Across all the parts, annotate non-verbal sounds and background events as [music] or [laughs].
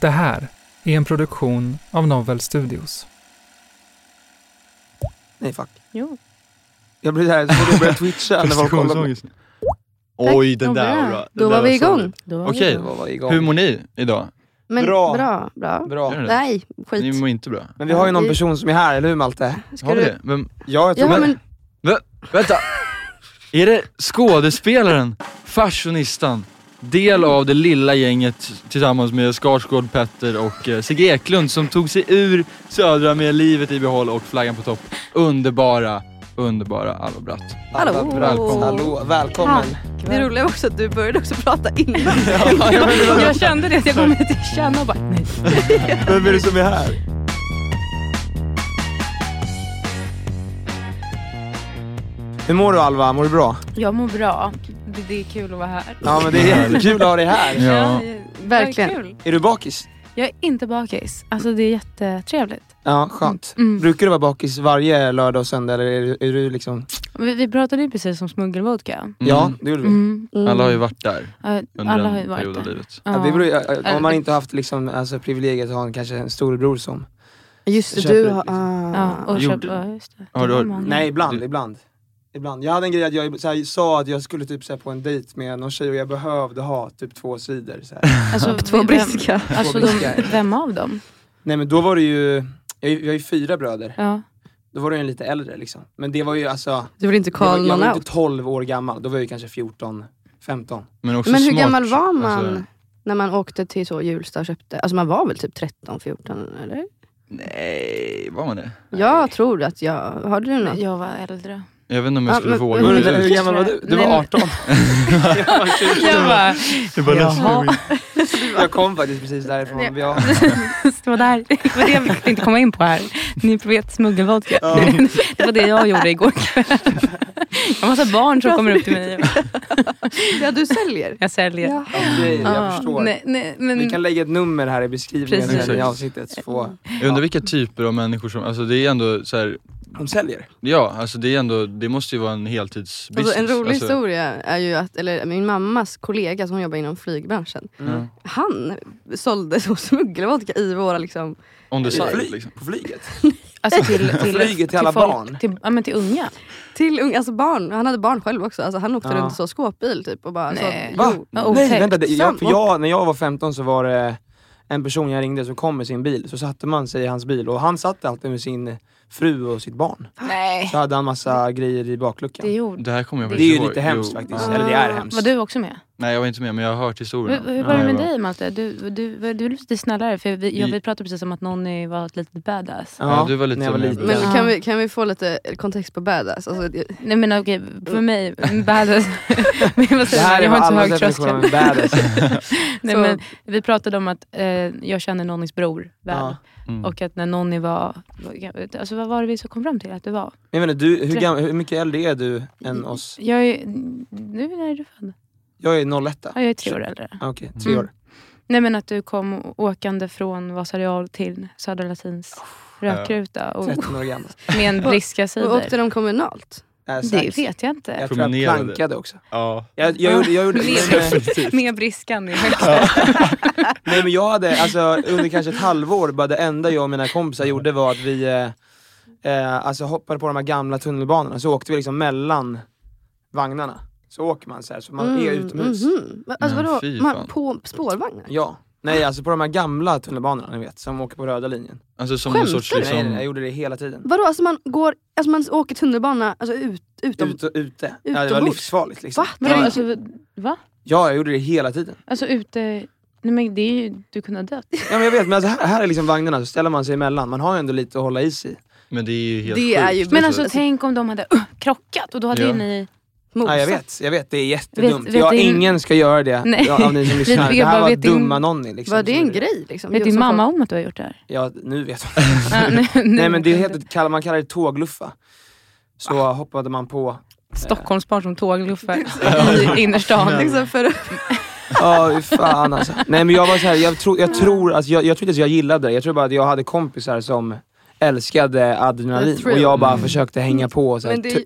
Det här är en produktion av Novel Studios. Nej fuck. Jo. Jag blir där, så jag börjar twitcha när folk kollar på. Oj, den där var bra. Då Den var där vi så igång. Då var vi Okej, igång. Då var vi igång. hur mår ni idag? Men, Bra. bra. Bra, Bra. Ni det? Nej, skit. Ni mår inte bra? Men vi har ju någon Vi- person som är här, eller hur Malte? Ska Har vi du... det? Vem? Ja, jag tror Ja, det. men Vä vänta! Är det skådespelaren, fashionistan, del av det lilla gänget tillsammans med Skarsgård, Petter och eh, Sigge Eklund som tog sig ur Södra med livet i behåll och flaggan på topp. Underbara, underbara Alva Bratt. Hallå. Välkommen. Hallå, välkommen. det roliga var också att du började också prata innan. [laughs] ja, jag kände det, att jag kom till känna och bara nej. [laughs] Vem är det som är här? Hur mår du Alva? Mår du bra? Jag mår bra. Det, det är kul att vara här. Ja men det är jättekul att ha dig här. Ja. Verkligen. Kul. Är du bakis? Jag är inte bakis. Alltså det är jättetrevligt. Ja, skönt. Mm. Brukar du vara bakis varje lördag och söndag eller är, är du liksom... Vi, vi pratade ju precis om smuggelvodka. Ja, det gjorde vi. Mm. Alla har ju varit där Ja, under Alla har en ju period varit av där. livet. Ja, det beror, ju- Ja. om man inte haft liksom, alltså, privilegiet att ha en, kanske en storebror som... Just det, Köper du har... liksom. Ah. Ja, och Gjorde- köp, ja, just det. Har du- många. Nej, ibland, Du- ibland. Ibland. Jag hade en grej att jag så här, sa att jag skulle typ så här, på en dejt med någon tjej och jag behövde ha typ två sidor. Så här. [laughs] Alltså, Två vem- briska. Alltså, Två de, vem av dem? Nej men då var det ju, jag, jag har ju fyra bröder. Ja. Då var det en lite äldre liksom. Men det var ju alltså, Du vill inte det var, call jag någon var out. inte 12 år gammal, då var jag ju kanske 14, 15. Men, också Men hur smart. gammal var man Alltså, när man åkte till så Hjulsta och köpte? Alltså man var väl typ 13, 14 eller? nej, var man det? Jag tror att jag... Har du något? Jag var äldre. Jag vet inte om jag Ja, skulle men- våga. men- Hur, gammal var du? Du var men- 18. [laughs] Jag bara, Det var Jaha. jag kom faktiskt precis därifrån. Ja. Ja. [laughs] det var där. Det var det jag tänkte inte komma in på här. Ni vet smuggelvodka. [laughs] Det var det jag gjorde igår kväll. Jag har massa barn som kommer upp till mig. Ja, du säljer? Jag säljer. Ja. Okej, jag Ja, förstår. Nej, nej, men, Vi kan lägga ett nummer här i beskrivningen Precis. i avsnittet. Så Jag undrar vilka typer av människor som, alltså det är ändå så här, hon säljer. ja alltså det är ändå, det måste ju vara en heltidsbusiness. Alltså, en rolig Alltså, historia är ju att, eller min mammas kollega som jobbar inom flygbranschen, Mm. han sålde så smuggelvodka i våra liksom, On the På, side flyg, liksom. på flyget. [laughs] alltså till, till, Flyget till alla folk, barn. Till, ja, men till unga. till unga, alltså barn. Han hade barn själv också. Alltså, han åkte Ja. runt i så skåpbil typ och bara Nej. så, Va? jo. Nej vänta, det, jag, för jag, när jag var 15 så var det en person jag ringde som kom med sin bil, så satte man sig i hans bil och han satt alltid med sin fru och sitt barn. Nej. Så hade han massa grejer i bakluckan. Det gjorde... Det här kommer jag Det är ju lite hemskt Jo. faktiskt, Ja. eller det är hemskt. Var du också med? Nej jag var inte med men jag har hört historien. Hur, hur var det Ja, med jag dig Malte? Du, du, du, du är lite snällare för vi, jag, vi pratade precis om att någon var ett litet badass. Ja, du var lite jag var mer liten. Men Ja. kan vi, kan vi få lite kontext på badass? Alltså, det- Nej men okej, för mig, badass. [laughs] men jag, Det säger, här är jag har inte så hög tröskel. badass. [laughs] Nej, Så- men, vi pratade om att eh, jag känner Nonnys bror väl. Ja. Mm. Och att när Nonny var, alltså vad var det vi så kom fram till att du var? Jag menar, du, hur, gam, hur mycket äldre är du än oss? Jag är, nu när är du född? Jag är 01. Ja, jag är tre år äldre. Ah, Okej, tre Mm. år. Nej men att du kom åkande från Vasarial till Södra Latins rökruta och 13 år gammal. [laughs] med en briska och sidor. åkte de kommunalt? Äh, Det vet jag inte. Jag tror jag plankade också. Ja. Jag, jag gjorde, jag gjorde [laughs] Med- Med briskan i högsta. [laughs] Nej men jag hade, alltså under kanske ett halvår, bara det enda jag och mina kompisar gjorde var att vi eh, eh, alltså hoppade på de här gamla tunnelbanorna, så åkte vi liksom mellan vagnarna. Så åker man så här, så man är utomhus. mhm. Va- Alltså Men vadå, man, på spårvagnar? Ja. Nej alltså på de här gamla tunnelbanorna ni vet, som åker på röda linjen. Alltså som Skämtar sorts du? liksom... Nej, nej, jag gjorde det hela tiden. Vadå, alltså man går, alltså man åker tunnelbana alltså ut, utom... Ut och ute. Ja, det var livsfarligt liksom. Va? Vadå, Ja, alltså, va? ja, jag gjorde det hela tiden. Alltså ute... Nej men det är ju, du kunde ha dött. Ja men jag vet, men alltså, här, här är liksom vagnarna, så ställer man sig emellan. Man har ju ändå lite att hålla i sig. Men det är ju helt Det är ju-. Men alltså tänk om de hade uh, krockat och då hade Ja. ju ni... Mosat. Ja, jag vet, jag vet, det är jättedumt. Vet- vet ja, ingen ska göra det Nej. ja, av ni som [laughs] lyssnar. Det här bara var dumma nonni. Liksom, Var det en grej liksom? Vet din mamma om att du har gjort det här? Ja, nu vet [laughs] hon. Nej men det heter, man kallar det tågluffa. Så hoppade man på. jag. Stockholmsbarn som tågluffar [laughs] i innerstan. Liksom för, Ja, hur fan alltså. Nej men jag var så här, jag, tror, jag tror, alltså, jag, jag tror inte att jag gillade det. Jag tror bara att jag hade kompisar som älskade adrenalin The och jag bara Mm. försökte hänga på och så här, Men det- ty-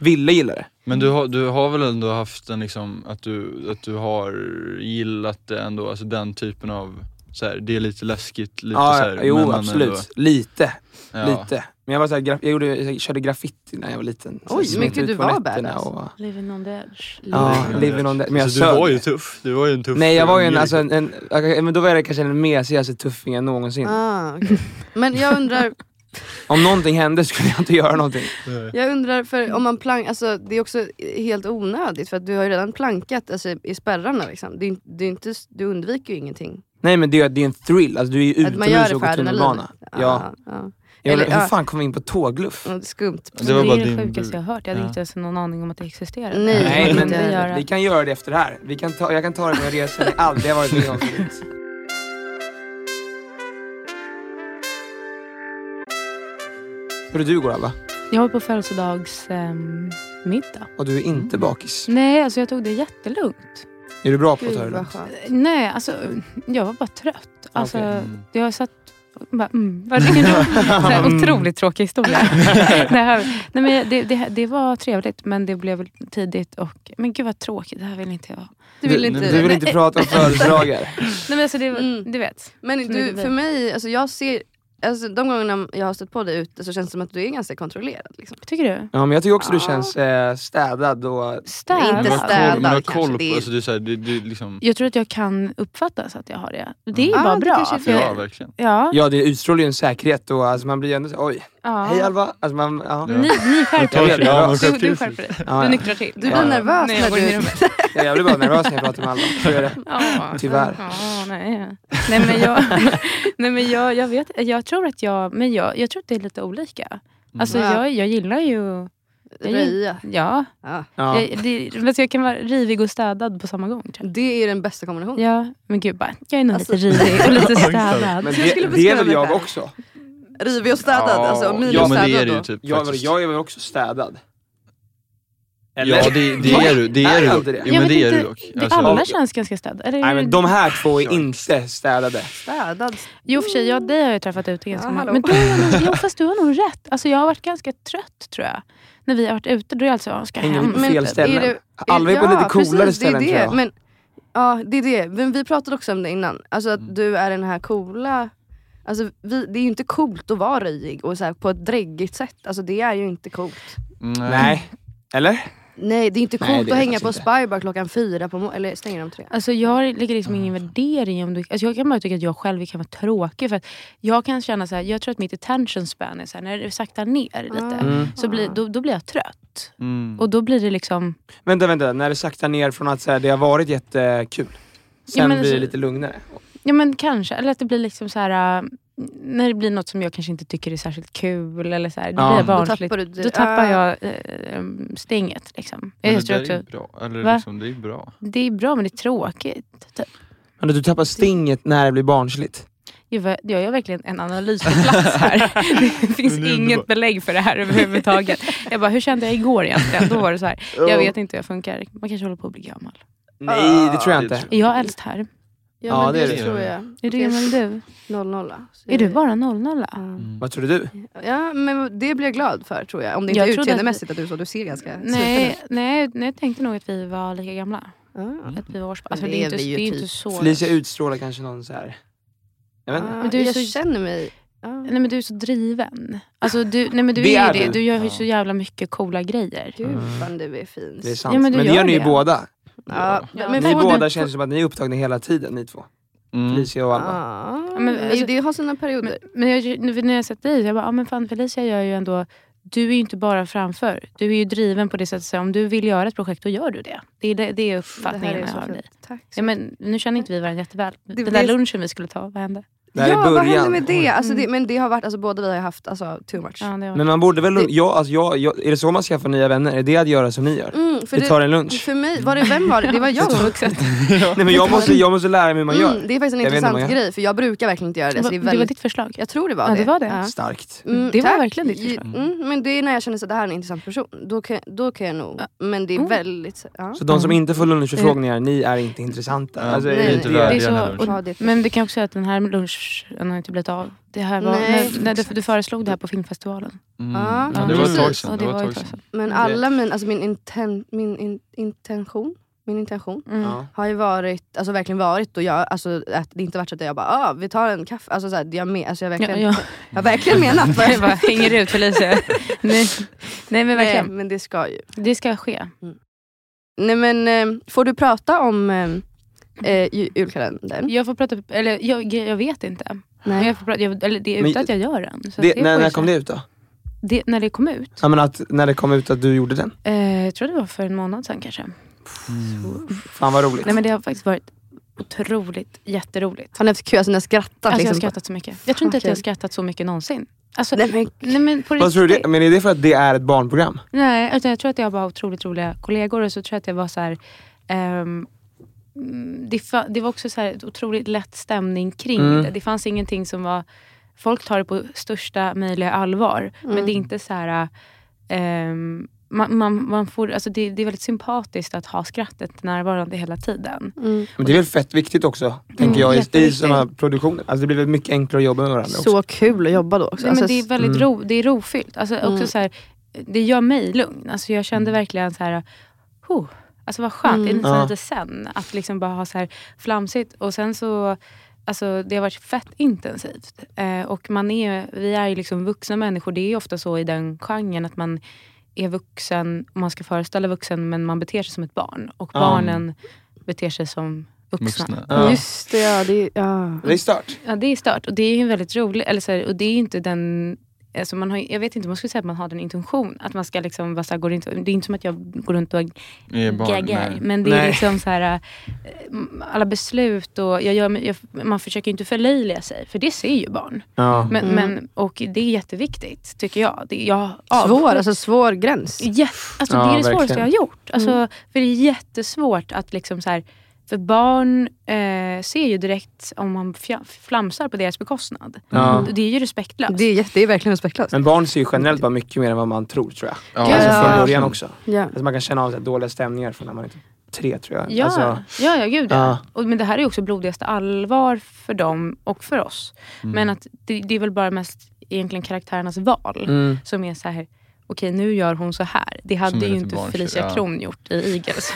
ville gilla det. Men du har, du har väl ändå haft en liksom, att du, att du har gillat det ändå, alltså den typen av, så här, det är lite läskigt, lite så Ja, här, jo men man absolut. Ändå, Lite, ja. lite. Men jag, var så här, jag, gjorde, jag körde graffiti när jag var liten. Så Oj, smet mycket ut du på var nätterna badass. Och, Living on the edge. ja, living on that. Men jag alltså, du sög. var ju tuff, du var ju en tuff Nej jag var ju en, alltså, en, en, men då var jag kanske den mesigaste tuffingen någonsin. ah, okej. Men jag undrar, Om någonting hände skulle jag inte göra någonting. jag undrar för om man plank, alltså det är också helt onödigt för att du har ju redan plankat alltså, i spärrarna liksom. Det är, inte- du undviker ju ingenting. Nej men det, är- det är en thrill, alltså, du är ju utomhus det och åker tunnelbana. Ja. ja. Jag, Eller, hur ja. fan kom vi in på tågluff? Ja, skumt. Det var det är det din sjukaste jag har hört. Jag hade Ja. inte ens någon aning om att det existerade. Nej, Nej men vi kan göra det efter det här. Vi kan ta, jag kan ta det på en resa jag aldrig har varit med om förut. Hur är du går Alva? Jag var på födelsedagsmiddag. Och du är inte bakis? Nej, alltså jag tog det jättelugnt. Är du bra på att ta det lugnt? Nej, alltså jag var bara trött. Alltså, Okej. Mm. Jag satt bara, mm, vad du? [laughs] Otroligt tråkig historia. [laughs] det, här, nej, men det, det, det var trevligt men det blev tidigt och men gud vad tråkigt, det här vill inte jag. Du vill Du- inte... Du vill inte prata om födelsedagar? Nej, men alltså det, Mm. Du vet. Men du, det för mig, alltså jag ser, alltså de gångerna jag har stött på dig ute så känns det som att du är ganska kontrollerad. Liksom. Tycker du? Ja men jag tycker också du Ja. känns eh, städad och... Städad. Inte du städad koll, du kanske, koll det på, är- alltså, är så här, det, är liksom, Jag tror att jag kan uppfatta så att jag har det. Det är ju Ah, bara det bra. kanske är för ja verkligen. ja, Ja det utstrålar ju en säkerhet och alltså, man blir ju ändå så, oj, ja. hej Alva. Alltså, man, ja. Ni, ni skärper er. ja, Du, du skärper dig. Ja, Du ja. nyktrar till. Du blir Ja. nervös Nej, jag när du... rummet. [laughs] Ja, jag blir bara nervös när jag pratar med Alva. Så är det. Ja. Tyvärr. Ja, nej. nej men, jag, [laughs] nej, men jag, jag vet, jag tror att jag, men jag, jag tror att det är lite olika. Alltså Ja. jag, jag gillar ju, Röja. ja, Ja. Ja. jag, det, jag kan vara rivig och städad på samma gång. Tror jag. Det är den bästa kombinationen. Ja, men gud bara, jag är nog Alltså- lite rivig och lite [laughs] städad. Men det, det är väl jag också. Rivig och städad, Ja, alltså ja, Milo Ja men det städad är det ju typ Jag, jag är väl också städad? Ja det, det är du, det Är du jag dock. Jo Jag men det är du dock. det, Alltså, alla känns ganska städade. Eller, Nej men de här två är inte städade. Städad. Jo för sig, jag, dig har jag träffat ute ganska Ja, många. Men du har nog, [laughs] jo, fast du har nog rätt. Alltså, jag har varit ganska trött tror jag. När vi har varit ute, då är det alltså, jag ska Hänger hem. vi på fel ställen? det- Alva är på lite coolare precis, det är ställen det. tror jag. Men, ja, det är det. Men vi pratade också om det innan. Alltså att Mm. du är den här coola... Alltså, vi, det är ju inte coolt att vara röjig och så här, på ett dräggigt sätt. Alltså, det är ju inte coolt. nej. Nej. Eller? Nej det är inte Nej, coolt är att hänga på. Spybar klockan fyra på morgonen. Eller stänger de tre? Alltså jag lägger liksom ingen värdering i om du... Alltså jag kan bara tycka att jag själv kan vara tråkig. För att jag kan känna så här, jag tror att mitt attention span är så här, när det saktar ner lite. Mm. Så blir, då, då blir jag trött. Mm. Och då blir det liksom... Vänta, vänta. När det saktar ner från att så här, det har varit jättekul. Sen Ja, men blir det så- lite lugnare. Ja men kanske. Eller att det blir liksom så här... äh, När det blir något som jag kanske inte tycker är särskilt kul. Eller så här, då Ja. blir jag Då barnsligt. tappar du det. Då tappar jag äh, stinget. Liksom. Men Jag det där är också, bra. Eller liksom, det är bra. det är bra men det är tråkigt. Typ. Men du tappar stinget när det blir barnsligt. Jag gör verkligen en analys på plats här. [laughs] Det finns det inget bra. belägg för det här överhuvudtaget. Jag bara, hur kände jag igår egentligen? Då var det så här. Jag vet inte hur jag funkar. Man kanske håller på att bli gammal. Nej, det tror jag det inte. Är jag äldst här? Ja, Ja, men det det, är det. tror jag. Är du gammal du? 00 så Är du bara 00 Ja. Mm. Vad tror du? Ja men det blir jag glad för tror jag. Om det inte Jag är trodde utseendemässigt att du är så. Du ser ganska Nej, nej, nej, jag tänkte nog att vi var lika gamla. Ah. Att vi var års... alltså, Det det, är är inte, vi ju det är typ. inte så... Felicia utstrålar kanske någon så här. Jag vet inte. Ah, Men du är jag så- känner mig Ja. Nej men du är så driven. Alltså, du, nej, men du Det är, är det. du. Du gör ju Ja. så jävla mycket coola grejer. Gud fan du är fin. Det är sant. Ja, men men, du det gör ni ju det. båda. Ja, Ja, men Ni båda du- känns som att ni är upptagna hela tiden ni två. Mm. Felicia och Alva. Ja, Ja, men alltså- det har sina perioder. Men, men jag, nu när jag har sett dig, jag bara, ja men fan Felicia gör ju ändå du är ju inte bara framför. Du är ju driven på det sättet. Så om du vill göra ett projekt, då gör du det. Det är, det, det är det uppfattningen är så av fint. dig. Tack Ja, men, nu känner inte vi varandra jätteväl. Det Den där lunchen vi skulle ta, vad hände? Det ja, är vad hände med det? Alltså det? Mm. Men det har varit, alltså, båda vi har haft alltså, too much. Ja, det. Men man borde väl, Det- jag, alltså, jag, jag, är det så man skaffar nya vänner? Är det att göra som ni gör? Mm, för Vi tar en lunch. För mig, var det, vem var det? Det var jag som vuxen. [laughs] Nej men jag måste, jag måste lära mig hur man gör. Mm, det är faktiskt en Jag intressant grej för jag brukar verkligen inte göra det. Så det, är det var väldigt, ditt förslag. Jag tror det var Ja, det. det var det. Ja. Starkt. Mm, Det var tack. verkligen ditt förslag. Mm, men det är när jag känner att det här är en intressant person. Då kan, då kan jag nog. Men det är Mm. väldigt... Ja. Så de som Mm. inte får lunchförfrågningar, ni är inte intressanta. Alltså, nej, är inte det- Det värdiga det men det kan också säga att den här lunchen har inte blivit av. Det här var, Nej. när, när du, du föreslog det här på filmfestivalen. Mm. Ja, Ja, det var ett tag sedan. Det var ett tag sedan. Men Det- alla min, alltså min, inten, min in, intention, min intention Mm. Ja. har ju varit, alltså verkligen varit och jag, alltså, att det inte varit så att jag bara ah, vi tar en kaffe. Alltså, så här, jag, med, alltså, jag, verkligen, Ja, ja. jag har verkligen menat [laughs] vad Jag bara hänger ut Felicia. [laughs] nej, nej men Nej, verkligen. men det ska ju. Det ska ske. Nej men eh, får du prata om eh, ju- julkalendern? Jag får prata, eller jag, jag vet inte. Nej. jag får prata, jag, eller det är utan att jag gör den. Det, det när, när kom det ut då? det? När det kom ut? Ja, men att, när det kom ut att du gjorde den? Eh, jag tror det var för en månad sedan kanske. Fan vad roligt. Nej men det har faktiskt varit otroligt, jätteroligt. Har ni haft kö? Alltså ni har skrattat? Alltså jag har liksom, skrattat så mycket. Jag tror inte att jag har skrattat så mycket någonsin. Alltså, Nej, men, nej men på Vad tror du det? Men är det för att det är ett barnprogram? Nej, utan jag tror att jag var otroligt roliga kollegor och så tror jag att jag var så här. mm, det, fa- det var också så här ett otroligt lätt stämning kring Mm. det. Det fanns ingenting som var... Folk tar det på största möjliga allvar. Men Mm. det är inte så här... ehm, man, man, man får, alltså det, det är väldigt sympatiskt att ha skrattet närvarande hela tiden. mm. Men det är väl fett viktigt också, tänker jag, i, sådana produktioner. Alltså det blir väl mycket enklare att jobba med varandra också. Så kul att jobba då också. Nej, men Alltså, det är väldigt mm. ro, det är rofyllt. Alltså, också Mm. så här, det gör mig lugn. Alltså, jag kände verkligen så här... Oh, alltså vad skönt, det är Mm. nästan Ja. lite sen. Att liksom bara ha så här flamsigt. Och sen så... Alltså, det har varit fett intensivt. Eh, och man är, vi är ju liksom vuxna människor. Det är ju ofta så i den genren att man är vuxen, och man ska föreställa vuxen men man beter sig som ett barn. Och Ja. barnen beter sig som vuxna. Vuxna. Ja. Just det, ja. Det, är- ja. Det är stört. Ja det är stört och det är ju väldigt roligt. Eller så här, och det är ju inte den... Alltså man har, jag vet inte om man skulle säga att man har den intention. Att man ska liksom vara så här, går inte, det är inte som att jag går runt och Är barn, gaggar. nej. Men det är Nej. liksom så här, eh, alla beslut och jag gör, jag, man försöker inte förlöjliga sig. För det ser ju barn. Ja. Men, Mm. men, och det är jätteviktigt tycker jag. Det, jag Svår, alltså svår gräns. Jätte, alltså Ja, det är det svåraste jag har gjort. Alltså, Mm. För det är jättesvårt att liksom så här, för barn eh, ser ju direkt om man flamsar på deras bekostnad. Ja. Det är ju respektlöst. Det är, jätte, det är verkligen respektlöst. Men barn ser ju generellt bara mycket mer än vad man tror tror jag. Ja, Alltså från Ja. början också. Ja. Alltså man kan känna av så här dåliga stämningar från när man är typ tre tror jag. Ja, Alltså, ja, ja gud ja. Ja. Och, men det här är ju också blodigaste allvar för dem och för oss. Mm. Men att det, det är väl bara mest egentligen karaktärernas val mm. som är så här. Okej nu gör hon så här. Det hade ju inte barnsligt, Felicia ja. Kron gjort i Eagles.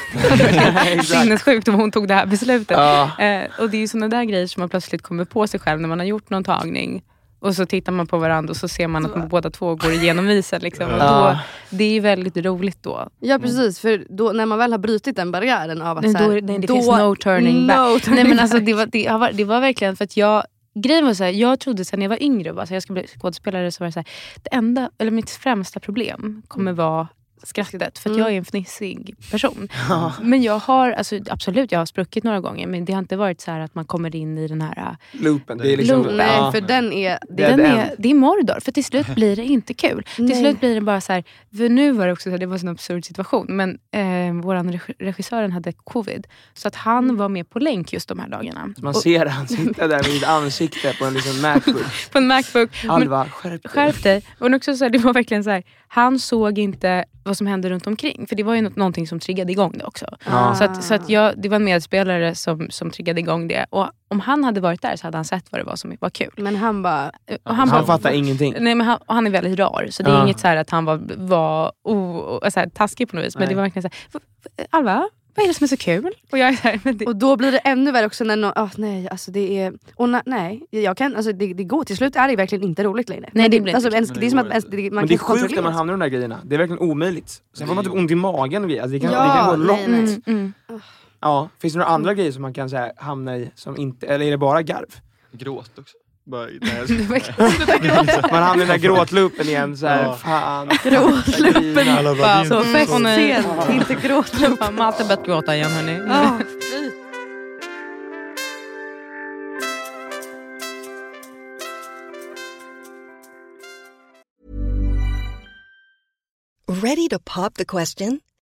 [laughs] [laughs] Sinnessjukt om hon tog det här beslutet. Ja. Eh, och det är ju sådana där grejer som man plötsligt kommer på sig själv när man har gjort någon tagning. Och så tittar man på varandra och så ser man att man båda två går igenom isen. Liksom. Och då, Ja. det är ju väldigt roligt då. ja precis, för då, när man väl har brutit den barriären av att Nej, så här, då, nej, det då, finns no turning back. no turning Nej, men alltså, back. det, var, det, det var verkligen för att jag Grejen var så här, jag trodde sen jag var yngre, bara, så här, jag ska bli skådespelare, så var det så här, det enda, eller mitt främsta problem kommer vara skrattet. För att Mm. jag är en fnissig person. [laughs] Ja. Men jag har, alltså, absolut jag har spruckit några gånger men det har inte varit så här att man kommer in i den här Loopen. Det är liksom, Loopen. Nej, för den är... Det, är den den. är, det är Mordor, för till slut blir det inte kul. Nej. Till slut blir det bara så här, för nu var det också så här, det var en absurd situation, men eh, våran regi- regissören hade covid. Så att han var med på länk just de här dagarna. Man Och- ser han sitta där med sitt ansikte på en liksom Macbook. [laughs] på en Macbook. Men, Alva, skärp dig. skärp dig. Och också så här, det var verkligen så här, han såg inte vad som hände runt omkring. För det var ju något, någonting som triggade igång det också. Ja. Så, att, så att jag, det var en medspelare som, som triggade igång det. Och om han hade varit där så hade han sett vad det var som var kul. Men han bara... Och Han, bara- fattar ingenting. Nej, men han, och han är väldigt rar, så det är Ja. inget så här att han var, var o, o, så här, taskig på något vis. Men Nej. det var verkligen så här, "V- v- Alva, vad är det som är så kul? Och jag är här, men det, Och då blir det ännu värre också när någon, ah, nej alltså det är, och na, nej, jag kan, alltså det, det går, till slut är det verkligen inte roligt längre. Nej, det blir alltså, ens, Men det är det som att ens, det, man Men kan det är sjukt när man hamnar i de där grejerna. Det är verkligen omöjligt. Sen får man typ ont i magen och grejer. Alltså, det kan, Ja, det kan gå långt. nej, nej. mm, mm. Ja. Finns det några andra grejer som man kan så här, hamna i som inte, eller är det bara garv? Gråt också. Bara, nej, [laughs] [laughs] Man hamnar i den där gråtloopen igen så här, Ja. fan. [laughs] Gråtloopen. Alla Så Festscen, inte gråtloop. Malte har börjat gråta igen hörni. Ja. Ready to pop the question?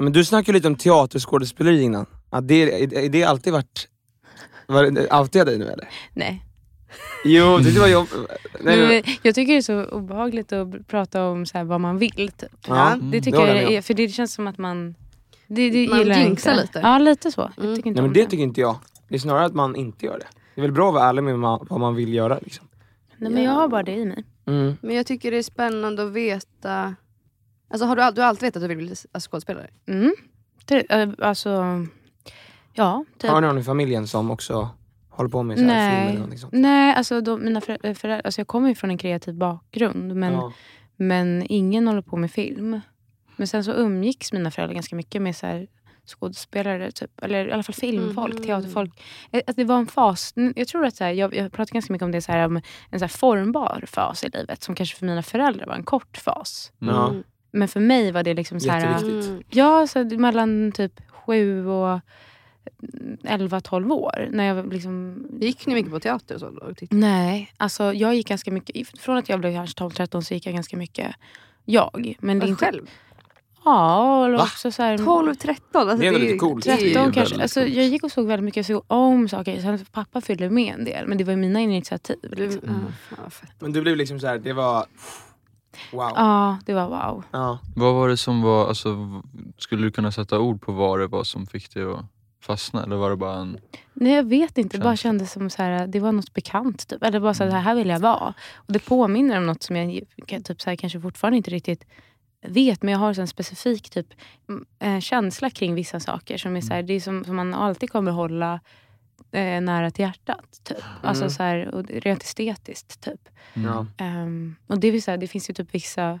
Men du snackade lite om teaterskådespeleri innan. Att det, är det alltid varit, var det alltid dig nu eller? Nej. Jo, det var jobb... [laughs] Nej, Men, men, jag tycker det är så obehagligt att prata om så här, vad man vill. Typ. ja, Det tycker håller jag är, för det känns som att man... Det, det Man jinxar lite. Ja, lite så. Jag Mm. tycker inte Nej men om det tycker inte jag. Det är snarare att man inte gör det. Det är väl bra att vara ärlig med vad man vill göra liksom. Nej, men jag har bara det i mig. Mm. Men jag tycker det är spännande att veta, alltså har du, du har alltid vetat att du vill bli alltså, skådespelare? Mm. Det, äh, alltså... Ja, typ. Har ni någon i familjen som också håller på med så här filmer eller Nej, någonting sånt? Nej alltså, de, mina föräldrar, föräldrar, alltså jag kommer ju från en kreativ bakgrund men, Ja. men ingen håller på med film. Men sen så umgicks mina föräldrar ganska mycket med så här skådespelare, typ, eller i alla fall filmfolk, Mhm. teaterfolk. Eh, Att det var en fas, jag tror att så här, jag, jag pratar ganska mycket om det så här, om en så här formbar fas i livet som kanske för mina föräldrar var en kort fas. Ja. Men för mig var det liksom så här, Jätteviktigt. Mm. Ja, så mellan typ sju och 11-12 år. När jag liksom Gick ni mycket på teater och så? då? Nej, alltså jag gick ganska mycket, från att jag blev kanske 12-13 så gick jag ganska mycket jag. Men det är inte, Själv? Ja, eller också så här, 12, 13? Alltså, Det är ändå lite coolt. är ju 13 väldigt kanske. Alltså, coolt. jag gick och såg väldigt mycket, jag såg om saker. Sen pappa fyllde med en del, men det var ju mina initiativ. Liksom. ja, vad fett. Men du blev liksom så här, det var... Wow. Ja, det var wow. Ja. Vad var det som var, alltså, skulle du kunna sätta ord på vad det var som fick dig att fastna? Eller var det bara en... Nej, jag vet inte. Det bara kändes som så här, det var något bekant. Typ. Eller bara så här, här vill jag vara. Och det påminner om något som jag typ, så här, kanske fortfarande inte riktigt vet. Men jag har en specifik typ, mm, eh, känsla kring vissa saker. Som är så här, det är som, som man alltid kommer hålla eh, nära till hjärtat. Typ. Alltså, Mm. så här, och rent estetiskt. Typ. Ja. Ehm, och det, vill säga, det finns ju typ vissa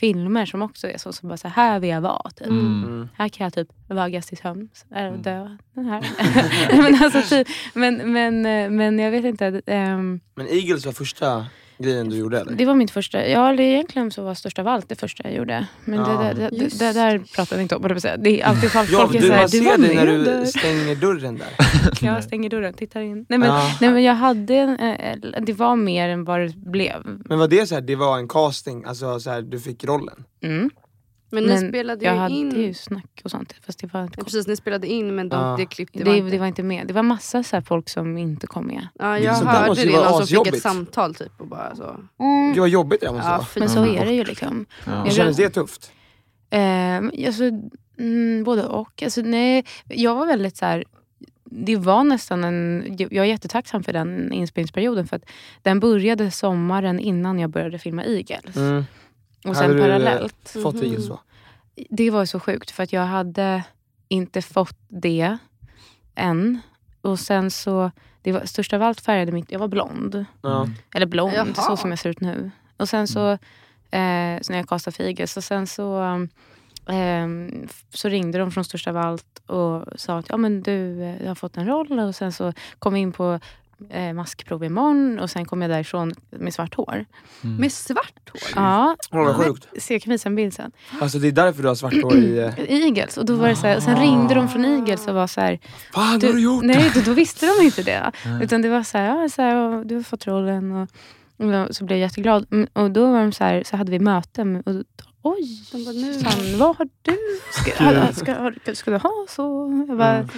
filmer som också är så. Som bara så här, här vill jag vara. Typ. Mm. Mm. Här kan jag typ vaggas till sömns. Eller Mm. dö. Den här. [laughs] [laughs] men, alltså, typ, men, men, eh, men jag vet inte. ehm, Men Eagles var första grejen du gjorde eller? det var mitt första. Ja, eller egentligen så var störst av allt det första jag gjorde. Men Ja. det, det, det, Just det där pratar vi inte om. Det är alltid folk, Ja, folk är du, såhär, du var ser dig när med du där. stänger dörren där. [laughs] Jag stänger dörren, tittar in. Nej men, Ja. nej, men jag hade, eh, det var mer än vad det blev. Men var det så här, det var en casting, alltså så här, du fick rollen? Mm. Men ni Men spelade jag ju hade in... ju snack och sånt. Fast det var, Ja, precis, ni spelade in men de, Ja. det klippte det, var det, inte. var inte med. Det var massa så här folk som inte kom med. Ja, jag där hörde det, någon som fick ett samtal typ och bara så. Det var jobbigt det måste Ja, vara. Men så Mm. är det ju liksom. Ja. Jag Kändes det tufft? Eh, alltså, mm, både och. Alltså, nej, jag var väldigt så här. Det var nästan en... Jag är jättetacksam för den inspelningsperioden. För att den började sommaren innan jag började filma Eagles. Mm. Och Hade sen du, eh, parallellt. Fått Mhm. Eagles då? Det var så sjukt för att jag hade inte fått det än. Och sen så, det var, störst av allt färgade mitt, jag var blond. Ja. Eller blond, Jaha. så som jag ser ut nu. Och sen så, eh, så när jag castade för Eagles, och sen så f- så ringde de från Största av allt och sa att ja, men du, eh, du har fått en roll. Och sen så kom vi in på eh, maskprov imorgon och sen kom jag därifrån med svart hår. Med svart hår? Ja, vad sjukt. så jag kan visa en bild sen. Alltså det är därför du har svart hår i... eh, [clears throat] Eagles. Och då var det så här, sen ringde de från Eagles och var så här... Fan har du gjort? Nej, då, då visste de inte det. [laughs] Utan det var så här, ja, så här och du har fått rollen. Och, och så blev jag jätteglad. Mm, Och då var de så här, så hade vi möte. Och, Oj, De bara, nu. fan, vad har du? Ska, ska, har- ska du ha så? Jag bara,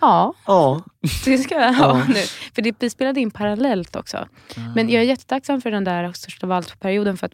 ja, Ja. det ska jag ha Ja. nu. För det, vi spelade in parallellt också. Men jag är jättetacksam för den där största av allt-perioden. För att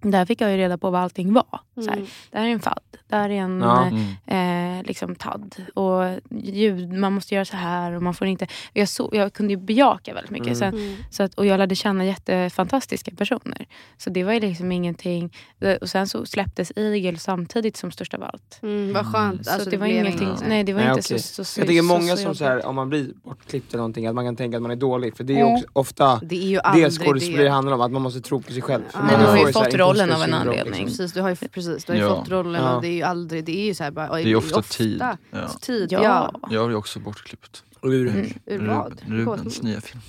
där fick jag ju reda på vad allting var. Så här, Mm. det här är en fadd. Det här är en Ja. eh, eh, liksom tadd. Och ljud, man måste göra så här. Och man får inte, jag, så, jag kunde ju bejaka väldigt mycket. Så, Mm. så att, och jag lärde känna jättefantastiska personer. Så det var ju liksom ingenting. Och sen så släpptes Eagle samtidigt som Största av allt. Mm, vad skönt. Så Alltså, det var blev ingenting, inget- nej det var Nej, inte okej. så, så, Jag tänker så, många så som så här, om man blir bortklippt eller någonting, att man kan tänka att man är dålig. För det är ju Mm. också ofta Det är ju det skådespeleri handlar om, att man måste tro på sig själv. För ju så fått rollen av en anledning. liksom. Precis, du har ju, precis, du har ju Ja. fått rollen Ja. och det är ju aldrig, det är ju så här bara, Det är ju ofta tid. Ja. tid Ja. ja. Jag blir också bortklippt. Ur. Mm. Ur vad? Ruben, Rubens nya film.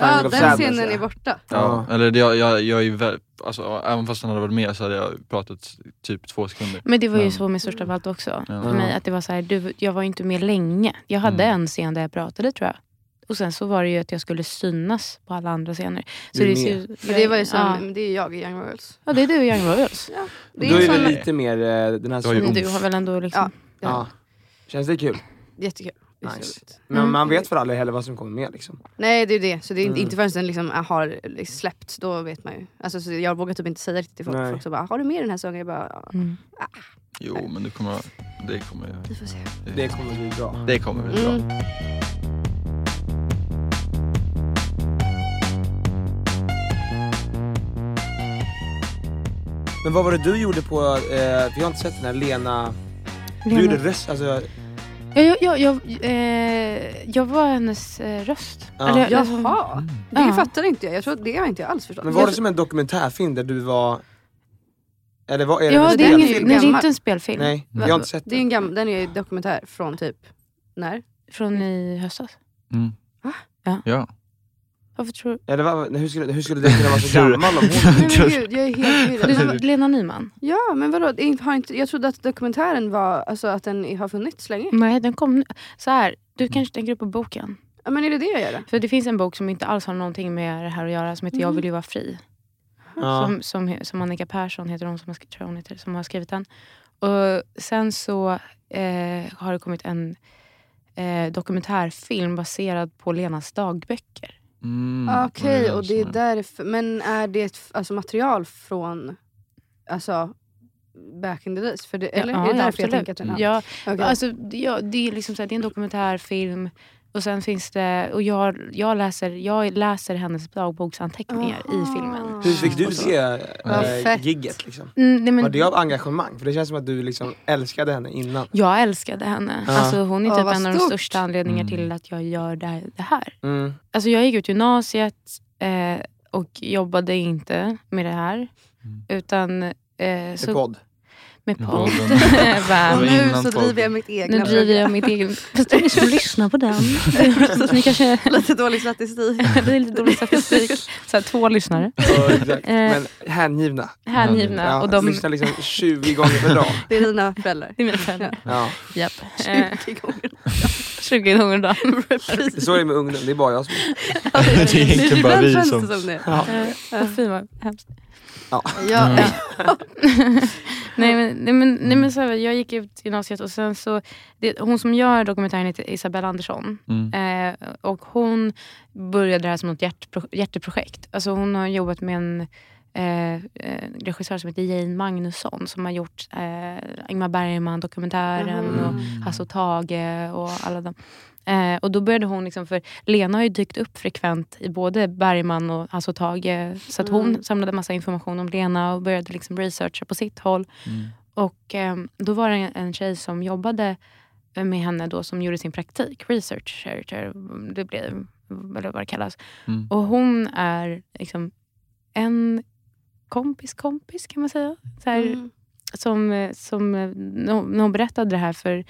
Ja, den scenen är borta. Ja. Eller det, jag, jag, jag är ju väl, alltså, även fast han hade varit med så hade jag pratat typ två sekunder. Men det var ju Men- så med Största av allt också. Ja. För mig, att det var så här, du, jag var inte med länge. Jag hade Mm. en scen där jag pratade tror jag. Och sen så var det ju att jag skulle synas på alla andra scener. Så Du är det, ju- Men det var ju som, ja. det är jag i Young Royals. ja, det är du och Young Royals. Ja, det är är det sån, lite mer eh, den här Du du har väl ändå liksom... Ja. Ja. Känns det kul? jättekul. Är Nice. Men Mm. man vet för aldrig heller vad som kommer med liksom. Nej det är det, så det är inte- Mm. inte förrän den liksom har liksom släppts, då vet man ju. Alltså, så jag vågar typ inte säga riktigt till folk. Nej. Folk så bara, har du med den här sången? Jag bara. Mm. Jo men det kommer, det kommer, Vi får se. Det kommer bli bra. det kommer bli bra. Men vad var det du gjorde på, eh, för jag har inte sett den här Lena, du Lena- gjorde röst, alltså Ja, jag, jag, jag, eh, jag var hennes eh, röst. Ja. Eller, alltså, Jaha, det Ja. fattar inte jag. Jag tror det har inte jag alls förstått. Men var Jag- det som en dokumentärfilm där du var... Eller var, är Ja, det en det är, ingen, nej, det är inte en spelfilm. Nej, jag har inte sett Det är en gammal, den är ju dokumentär från typ, när? Från i höstas. Mm. Va? Ja. Ja. Varför tror du? Eller vad, hur, skulle, hur skulle det kunna vara så gammal om hon... Nej men gud, jag är helt [laughs] var Lena Nyman? Ja men vadå, har inte, jag trodde att dokumentären var, alltså att den har funnits länge. Nej, den kom nu. Så här, du kanske tänker på boken? Ja men är det det jag gör? För det finns en bok som inte alls har någonting med det här att göra som heter Jag vill ju vara fri. Ja. Som, som, som Annika Persson heter hon som har, tror hon heter, som har skrivit den. Och sen så eh, har det kommit en eh, dokumentärfilm baserad på Lenas dagböcker. Mm. Okej, den och det är därför. Men är det alltså, material från alltså, back in the days? För det, eller ja, är det ja, därför jag absolut. tänker att den. Ja, Okej. alltså, ja, det, är liksom så här, det är en dokumentärfilm. Och sen finns det, och jag, jag, läser, jag läser hennes dagboksanteckningar i filmen. Hur fick du se äh, gigget liksom? Mm, nej, men, Var det av engagemang? För det känns som att du liksom älskade henne innan. Jag älskade henne. Ja. Alltså, hon är typ vad en av de största anledningarna Mm. till att jag gör det här. Det här. Mm. Alltså, jag gick ut gymnasiet eh, och jobbade inte med det här. Utan eh, så, podd. Med Med podd. [laughs] och nu så driver jag mitt egna Nu driver jag mitt egen... [laughs] Fast det är ingen som lyssnar på den. [laughs] Så ni kanske... Lite dålig statistik. det är lite dålig statistik. Så här, två lyssnare. Ja. Eh. Men hängivna. Hängivna. Ja, och de, Lyssnar liksom 20 gånger per dag. Det är dina föräldrar. det är mina föräldrar. Ja. Eh, 20 gånger. 20 gånger om dagen. Så är det med ungdom, det är bara jag som... [laughs] Det är egentligen bara vi som... det. Ja. Vad hemskt. Ja. Ja, [laughs] nej men, nej, men, nej, men så här, jag gick ut gymnasiet och sen så, det, hon som gör dokumentären heter Isabella Andersson. Mm. Eh, och hon började det här som ett hjärtpro, hjärteprojekt. Alltså hon har jobbat med en eh, eh, regissör som heter Jane Magnusson som har gjort eh, Ingmar Bergman-dokumentären Mhm. och Hasse och Tage och alla dem. Eh, och då började hon, liksom, för Lena har ju dykt upp frekvent i både Bergman och Hasse och Tage. Så att hon Mm. samlade massa information om Lena och började liksom researcha på sitt håll. Mm. Och eh, då var det en, en tjej som jobbade med henne då som gjorde sin praktik, researcher, det blev, eller vad det kallas. Mm. Och hon är liksom en kompis kompis kan man säga. Så här, Mm. som, eh, som eh, när när hon berättade det här för,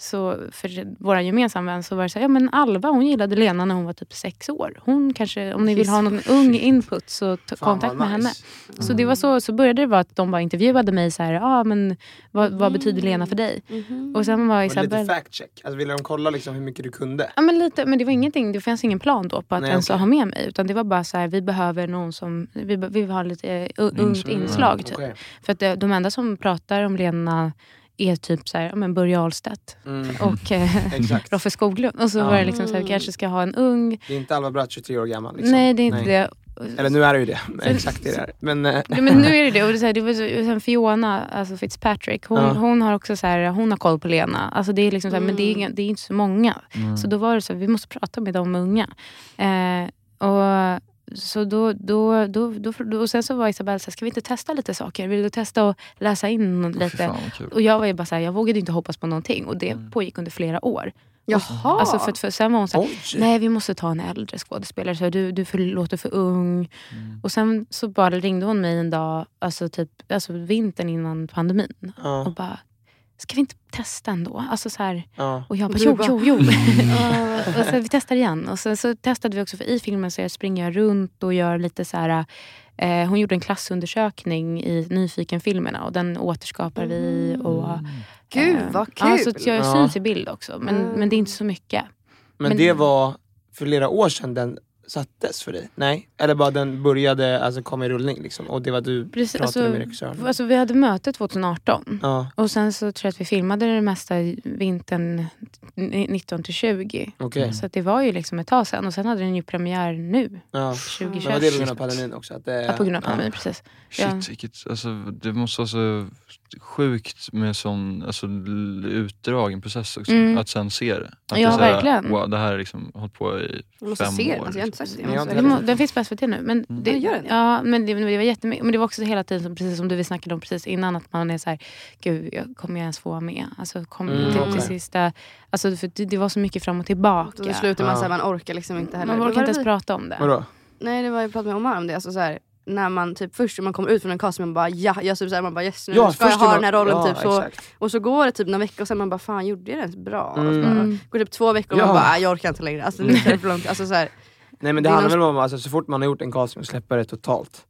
så, för våra gemensamma vän så var det så här, ja men Alva hon gillade Lena när hon var typ sex år. Hon kanske, om ni vill ha någon ung input så ta Fan, kontakt med henne. nice. Så det var så, så började det vara att de bara intervjuade mig så här, ah, men vad, vad betyder Lena för dig? Och sen var Var det lite fact check? Alltså ville de kolla liksom hur mycket du kunde? Ja, men, lite, men det var ingenting, det fanns ingen plan då på att Nej, ens okej. ha med mig. Utan det var bara så här, vi behöver någon som, vi, vi vill ha lite eh, u- ungt Inslag. Typ. Okej. För att det, de enda som pratar om Lena är typ så här, ja, men Börje Ahlstedt Mm. och eh. [laughs] Roffe Skoglund. Och så var det liksom så här, vi kanske ska ha en ung. Det är inte Alva Bratt 23 år gammal. Liksom. Nej det är inte det. Eller nu är det ju det. [laughs] Exakt det det är. Men, eh, Ja, men nu är det det. [laughs] Och det, så här, det var så, sen Fiona alltså Fitzpatrick, hon, Ja. hon har också så här, hon har koll på Lena. Alltså det är liksom så här, Men det är, inga- det är inte så många. Så då var det så här, vi måste prata med de unga. Eh, och så då, då, då, då, då, och sen så var Isabelle så här, ska vi inte testa lite saker? Vill du testa att läsa in lite? fan. Och jag var ju bara så här, jag vågade inte hoppas på någonting. Och det pågick under flera år. Jaha. Alltså för, för sen var hon så här, Oj. nej vi måste ta en äldre skådespelare, så du, du för, låter för ung. Och sen så bara ringde hon mig en dag, alltså typ alltså vintern innan pandemin. Och ja, bara, ska vi inte testa ändå? Alltså så här, ja. och jag bara, jo, bara- jo, jo. [laughs] och så vi testar igen. Och sen så testade vi också, för i filmen så springer jag runt och gör lite så här... Eh, hon gjorde en klassundersökning i Nyfiken-filmerna och den återskapar vi. Och, Gud eh, vad Ja, kul! så att jag Ja. syns i bild också, men, men det är inte så mycket. Men, Men- det var för flera år sedan den sattes för dig? Nej? Eller bara den började alltså, komma i rullning liksom, och det var du Precis, pratade alltså, med regissören? Alltså, vi hade möte 2018. Ja, Och sen så tror jag att vi filmade det mesta i vintern 19 till 20. okej. Så att det var ju liksom ett tag sedan. Och sen hade den ju premiär nu, Ja. 2021. Men var det på grund av pandemin också? Att det, Ja, på grund av pandemin, precis. Ja. Shit, vilket, alltså, det måste vara så sjukt med sån alltså, utdragen process också. Mm. Att sen se det. Att Ja, det här, verkligen. Wow, det här har liksom hållit på i fem se den, år. alltså, inte Det måste- må, den finns på SVT nu. Men det, Ja, gör den? ja, men det, men det var jättemycket. Men det var också hela tiden, som- precis som du vi snackade om precis innan, att man är så här, gud, jag, kommer jag ens få vara med? Alltså, kom Mm, till, till sista... Alltså, för det, det var så mycket fram och tillbaka. Och det slutar man Ja. såhär, man orkar liksom inte heller. Man orkar inte ens vi- prata om det. Vadå? Nej det var jag pratade med Omar om det. Alltså, så här, när man typ först när man kommer ut från en cast man bara ja, jag typ, så här, man bara yes nu ska jag ha är den här rollen. ja, typ, så, exakt. och så går det typ några veckor och sen man bara fan gjorde jag det ens bra? Och så Mm. bara, Mm. går typ två veckor och Ja. man bara "Ah, jag orkar inte längre. Alltså, nu är det för långt. Alltså, så här, Nej men det, Det är handlar väl om alltså, så fort man har gjort en casting och släpper det totalt.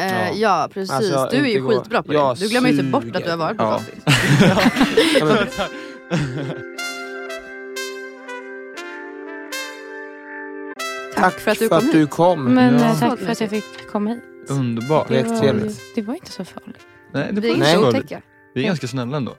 eh, Ja. ja. precis, Alltså, du är ju inte gå- skitbra på Jag det. Du glömmer ju typ bort att du har varit på Ja. casting. [laughs] Tack för att du kom. hit. kom. Men Ja. eh, tack för att jag fick komma hit. Underbart. Det är Det var, det var inte så farligt. Nej, det är var inget Nej. att så. Vi är ganska snälla ändå.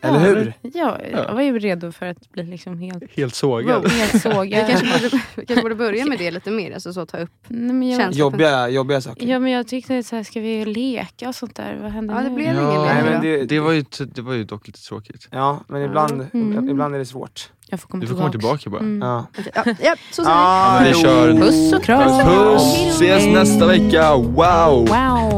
Eller hur? Ja, jag var ju redo för att bli liksom helt, Helt sågad. helt [laughs] Vi sågad. kanske borde, vi kanske borde börja med det lite mer. Alltså, så ta upp. Nej, men jag, Känns- Jobbiga, jobbiga saker. ja, men jag tyckte så här, ska vi leka och sånt där? Vad hände Ja, det nu? blev Ja, ingen Nej, men det, Det var, ju, det var ju dock lite tråkigt. Ja, men ibland, Mm. ibland är det svårt. Jag får komma Du får komma tillbaka bara. Mm. Ja. Ja, ja, så säger vi. Ah, vi kör. Puss och kram! Puss! Ses nästa vecka! Wow! Wow!